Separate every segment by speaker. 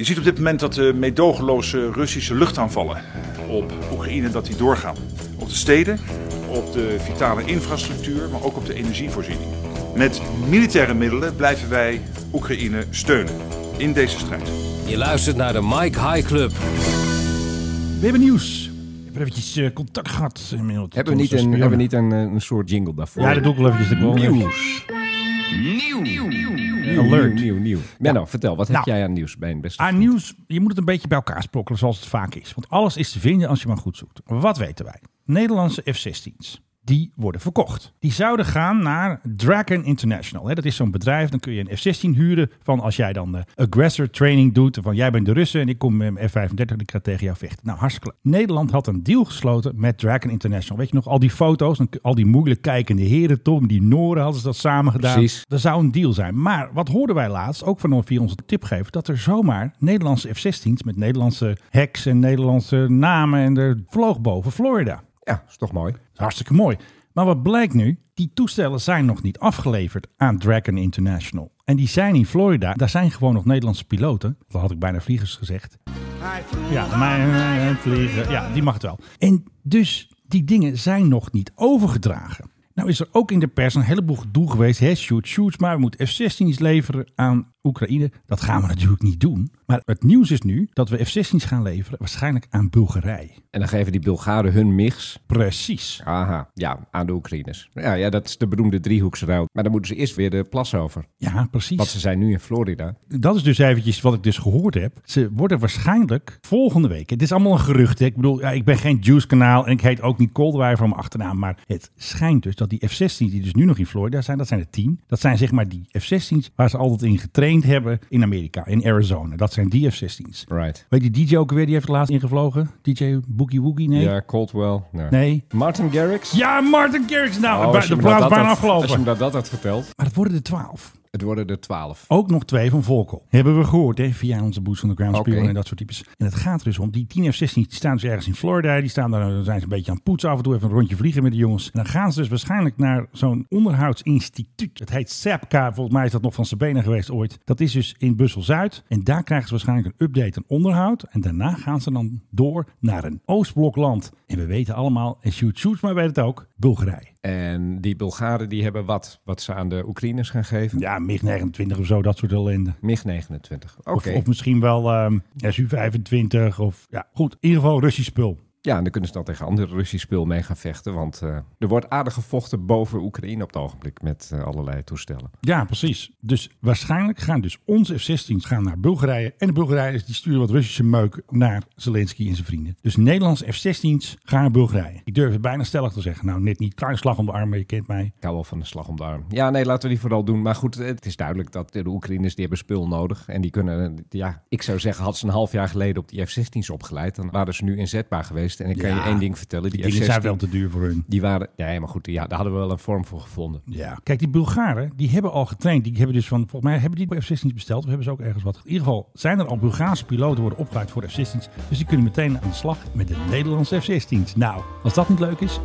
Speaker 1: Je ziet op dit moment dat de meedogenloze Russische luchtaanvallen op Oekraïne dat die doorgaan. Op de steden, op de vitale infrastructuur, maar ook op de energievoorziening. Met militaire middelen blijven wij Oekraïne steunen in deze strijd.
Speaker 2: Je luistert naar de Mike High Club.
Speaker 3: We hebben nieuws. Ik heb eventjes eh, contact gehad. inmiddels.
Speaker 4: Hebben we niet, een, hebben we niet een, eh, een soort jingle daarvoor?
Speaker 3: Ja, dat doe ik wel eventjes. Ik wel
Speaker 4: Nieuws. Nieuw,
Speaker 3: Alert.
Speaker 4: Nieuw, nieuw. Menno, vertel, wat heb
Speaker 3: Nou,
Speaker 4: jij aan nieuws bij een beste
Speaker 3: Aan
Speaker 4: vriend?
Speaker 3: nieuws, je moet het een beetje bij elkaar sprokkelen zoals het vaak is. Want alles is te vinden als je maar goed zoekt. Wat weten wij? Nederlandse F-16's. Die worden verkocht. Die zouden gaan naar Dragon International. Hè, dat is zo'n bedrijf. Dan kun je een F-16 huren. Van als jij dan de aggressor training doet. Van jij bent de Russen en ik kom met mijn F-35 en ik ga tegen jou vechten. Nou, hartstikke leuk. Nederland had een deal gesloten met Dragon International. Weet je nog, al die foto's. Al die moeilijk kijkende heren, Tom. Die Noren hadden ze dat samen gedaan.
Speaker 4: Precies.
Speaker 3: Er zou een deal zijn. Maar wat hoorden wij laatst, ook van via onze tipgever, dat er zomaar Nederlandse F-16's met Nederlandse hacks en Nederlandse namen en er vloog boven Florida.
Speaker 4: Ja, is toch mooi.
Speaker 3: Hartstikke mooi. Maar wat blijkt nu? Die toestellen zijn nog niet afgeleverd aan Dragon International. En die zijn in Florida. Daar zijn gewoon nog Nederlandse piloten. Dat had ik bijna vliegers gezegd. Ja, maar eh, vliegen. Ja, die mag het wel. En dus die dingen zijn nog niet overgedragen. Nou is er ook in de pers een heleboel gedoe geweest. Hè, shoot, shoots, maar we moeten F-16's leveren aan Oekraïne. Dat gaan we natuurlijk niet doen. Maar het nieuws is nu dat we F-16's gaan leveren, waarschijnlijk aan Bulgarije.
Speaker 4: En dan geven die Bulgaren hun mix.
Speaker 3: Precies.
Speaker 4: Aha, ja, aan de Oekraïners. Ja, ja, dat is de beroemde driehoeksruil. Maar dan moeten ze eerst weer de plas over.
Speaker 3: Ja, precies.
Speaker 4: Want ze zijn nu in Florida.
Speaker 3: Dat is dus eventjes wat ik dus gehoord heb. Ze worden waarschijnlijk volgende week. Het is allemaal een gerucht. hè. Ik bedoel, ja, ik ben geen Juice kanaal en ik heet ook niet Coldwire van mijn achternaam. Maar het schijnt dus dat die F-16's die dus nu nog in Florida zijn, dat zijn er tien. Dat zijn zeg maar die F-16's waar ze altijd in getraind hebben in Amerika, in Arizona. Dat zijn die F-16's.
Speaker 4: Right.
Speaker 3: Weet je die DJ ook weer, die heeft laatst ingevlogen? DJ Boogie Woogie, nee?
Speaker 4: Ja, Coldwell. Nee.
Speaker 3: Nee.
Speaker 4: Martin Garrix.
Speaker 3: Ja, Martin Garrix. Nou,
Speaker 4: Oh,
Speaker 3: de plaats bijna afgelopen.
Speaker 4: Als je me dat, dat had verteld.
Speaker 3: Maar het worden er twaalf.
Speaker 4: Het worden er twaalf.
Speaker 3: Ook nog twee van Volkel. Hebben we gehoord hè, via onze Boots on the Ground spion en dat soort types. En het gaat er dus om, die 10 F-16 die staan dus ergens in Florida. Die staan daar, dan zijn ze een beetje aan het poetsen af en toe even een rondje vliegen met de jongens. En dan gaan ze dus waarschijnlijk naar zo'n onderhoudsinstituut. Het heet SEPCA, volgens mij is dat nog van Sabena geweest ooit. Dat is dus in Bussel-Zuid. En daar krijgen ze waarschijnlijk een update en onderhoud. En daarna gaan ze dan door naar een Oostblokland. En we weten allemaal, en shoot shoots, maar weet het ook, Bulgarije.
Speaker 4: En die Bulgaren die hebben wat, wat ze aan de Oekraïners gaan geven.
Speaker 3: Ja, MiG-29 of zo, dat soort ellende.
Speaker 4: MiG 29. Oké.
Speaker 3: Of, of misschien wel ehm SU-25 of ja, goed, in ieder geval Russisch spul.
Speaker 4: Ja, en dan kunnen ze dan tegen andere Russisch spul mee gaan vechten. Want eh, er wordt aardig gevochten boven Oekraïne op het ogenblik met eh, allerlei toestellen.
Speaker 3: Ja, precies. Dus waarschijnlijk gaan dus onze F-16's gaan naar Bulgarije. En de Bulgariërs die sturen wat Russische meuk naar Zelensky en zijn vrienden. Dus Nederlandse F-16's gaan naar Bulgarije. Ik durf het bijna stellig te zeggen. Nou, net niet klein slag om de arm, maar je kent mij.
Speaker 4: Ik hou wel van de slag om de arm. Ja, nee, laten we die vooral doen. Maar goed, het is duidelijk dat de Oekraïners die hebben spul nodig. En die kunnen, ja, ik zou zeggen, had ze een half jaar geleden op die F-16's opgeleid. Dan waren ze nu inzetbaar geweest. En ik kan
Speaker 3: Ja,
Speaker 4: je één ding vertellen. Die,
Speaker 3: Die zijn
Speaker 4: F-16,
Speaker 3: wel te duur voor hun.
Speaker 4: die waren, ja, maar goed, ja, daar hadden we wel een vorm voor gevonden.
Speaker 3: Ja. Kijk, die Bulgaren, die hebben al getraind. Die hebben dus van, volgens mij hebben die F-16's besteld. Of hebben ze ook ergens wat. In ieder geval zijn er al Bulgaarse piloten worden opgeleid voor F-16's. Dus die kunnen meteen aan de slag met de Nederlandse F-16's. Nou, als dat niet leuk is.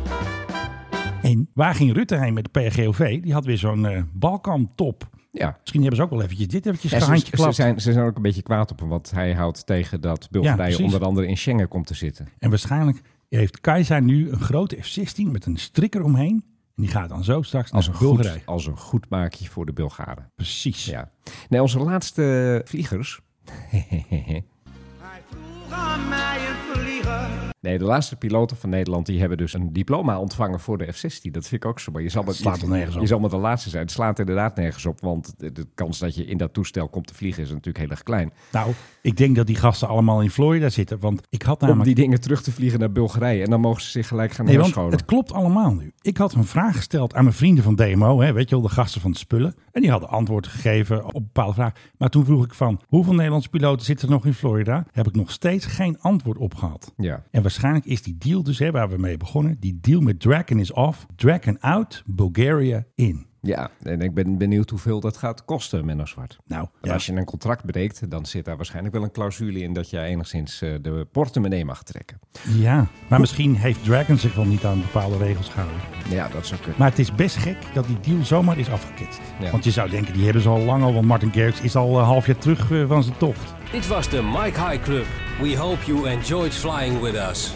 Speaker 3: En waar ging Rutte heen met de PRGOV? Die had weer zo'n eh Balkan-top.
Speaker 4: Ja.
Speaker 3: Misschien hebben ze ook wel eventjes dit eventjes
Speaker 4: Ja, ze,
Speaker 3: gehandje
Speaker 4: ze, zijn, ze zijn ook een beetje kwaad op hem, want hij houdt tegen dat Bulgarije onder andere in Schengen komt te zitten.
Speaker 3: En waarschijnlijk heeft Keizer nu een grote F-16 met een strikker omheen. En die gaat dan zo straks
Speaker 4: Als
Speaker 3: naar
Speaker 4: een,
Speaker 3: Bulgarije.
Speaker 4: goed, als een goed maakje voor de Bulgaren.
Speaker 3: Precies.
Speaker 4: Ja. Nee, onze laatste vliegers. Nee, de laatste piloten van Nederland die hebben dus een diploma ontvangen voor de F-16. Dat vind ik ook zo. Maar je zal, met,
Speaker 3: het slaat er nergens op.
Speaker 4: je zal met de laatste zijn. Het slaat inderdaad nergens op. Want de, kans dat je in dat toestel komt te vliegen is natuurlijk heel erg klein.
Speaker 3: Nou, ik denk dat die gasten allemaal in Florida zitten. Want ik had
Speaker 4: Om
Speaker 3: namelijk...
Speaker 4: die dingen terug te vliegen naar Bulgarije. En dan mogen ze zich gelijk gaan
Speaker 3: Nee,
Speaker 4: herscholen.
Speaker 3: het klopt allemaal nu. Ik had een vraag gesteld aan mijn vrienden van DMO, hè, weet je wel, de gasten van de spullen. En die hadden antwoord gegeven op bepaalde vragen. Maar toen vroeg ik van, hoeveel Nederlandse piloten zitten er nog in Florida? Heb ik nog steeds geen antwoord op gehad.
Speaker 4: Ja.
Speaker 3: En waarschijnlijk is die deal dus, hè, waar we mee begonnen, die deal met Dragon is off. Dragon out, Bulgaria in.
Speaker 4: Ja, en ik ben benieuwd hoeveel dat gaat kosten, Menno Zwart.
Speaker 3: Nou, ja.
Speaker 4: als je een contract breekt, dan zit daar waarschijnlijk wel een clausule in dat jij enigszins eh, de portemonnee mag trekken.
Speaker 3: ja, maar misschien heeft Dragon zich wel niet aan bepaalde regels gehouden.
Speaker 4: Ja, dat zou kunnen.
Speaker 3: Maar het is best gek dat die deal zomaar is afgeketst.
Speaker 4: Ja.
Speaker 3: Want je zou denken, die hebben ze al lang al, want Martin Garrix is al een half jaar terug eh, van zijn tocht.
Speaker 2: Dit was de Mike High Club. We hope you enjoyed flying with us.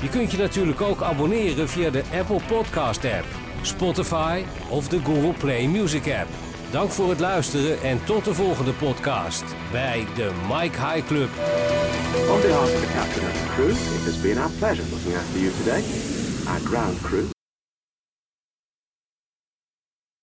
Speaker 2: Je kunt je natuurlijk ook abonneren via de Apple Podcast app, Spotify of de Google Play Music app. Dank voor het luisteren en tot de volgende podcast bij de Mike High Club.
Speaker 5: On behalf of the captain and crew, it has been our pleasure looking after you today. Our ground crew